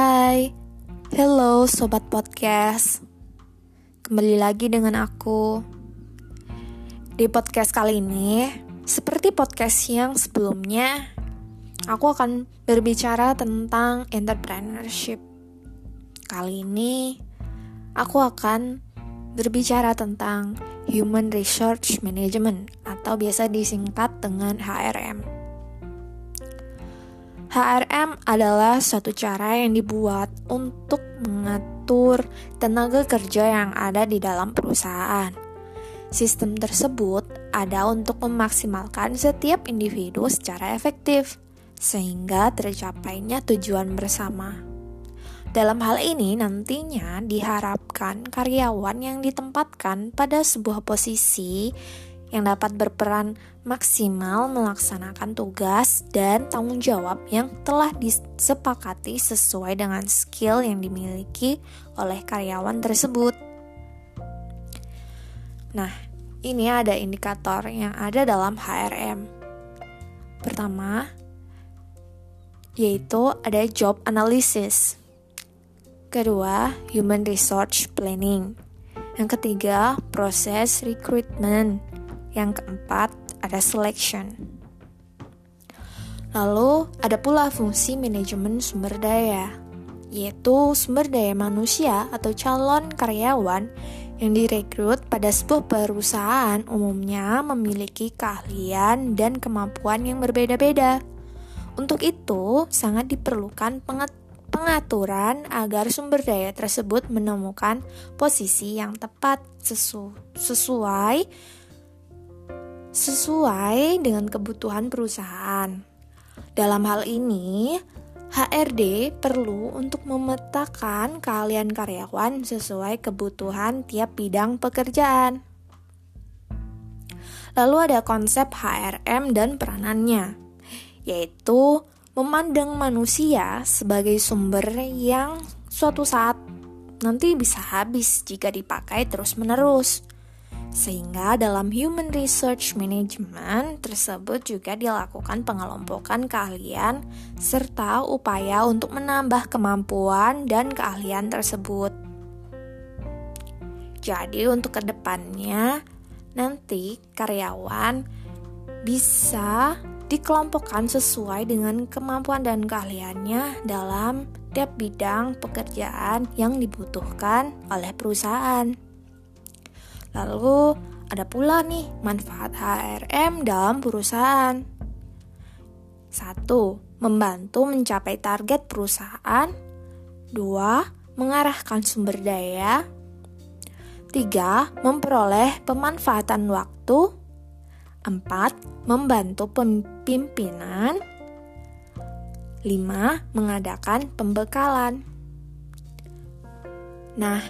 Hai, hello sobat podcast. Kembali lagi dengan aku. Di podcast kali ini, seperti podcast yang sebelumnya, aku akan berbicara tentang entrepreneurship. Kali ini, aku akan berbicara tentang Human Resource Management atau biasa disingkat dengan HRM. HRM adalah suatu cara yang dibuat untuk mengatur tenaga kerja yang ada di dalam perusahaan. Sistem tersebut ada untuk memaksimalkan setiap individu secara efektif, sehingga tercapainya tujuan bersama. Dalam hal ini, nantinya diharapkan karyawan yang ditempatkan pada sebuah posisi yang dapat berperan maksimal melaksanakan tugas dan tanggung jawab yang telah disepakati sesuai dengan skill yang dimiliki oleh karyawan tersebut. Nah, ini ada indikator yang ada dalam HRM. Pertama, yaitu ada job analysis. Kedua, human resource planning. Yang ketiga, proses recruitment. Yang keempat, ada selection. Lalu, ada pula fungsi manajemen sumber daya, yaitu sumber daya manusia atau calon karyawan yang direkrut pada sebuah perusahaan umumnya memiliki keahlian dan kemampuan yang berbeda-beda. Untuk itu, sangat diperlukan pengaturan agar sumber daya tersebut menemukan posisi yang tepat sesu sesuai sesuai dengan kebutuhan perusahaan. Dalam hal ini, HRD perlu untuk memetakan keahlian karyawan sesuai kebutuhan tiap bidang pekerjaan. Lalu ada konsep HRM dan peranannya, yaitu memandang manusia sebagai sumber yang suatu saat nanti bisa habis jika dipakai terus-menerus. Sehingga dalam Human Research Management tersebut juga dilakukan pengelompokan keahlian serta upaya untuk menambah kemampuan dan keahlian tersebut. Jadi untuk ke depannya nanti karyawan bisa dikelompokkan sesuai dengan kemampuan dan keahliannya dalam tiap bidang pekerjaan yang dibutuhkan oleh perusahaan. Lalu ada pula nih manfaat HRM dalam perusahaan. Satu, membantu mencapai target perusahaan. Dua, mengarahkan sumber daya. Tiga, memperoleh pemanfaatan waktu. Empat, membantu pemimpinan. Lima, mengadakan pembekalan. Nah,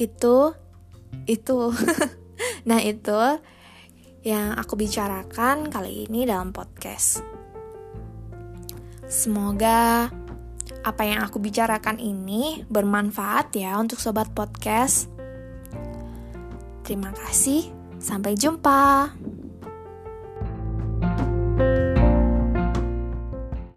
itu itu. Nah itu yang aku bicarakan kali ini dalam podcast. Semoga apa yang aku bicarakan ini bermanfaat ya untuk sobat podcast. Terima kasih. Sampai jumpa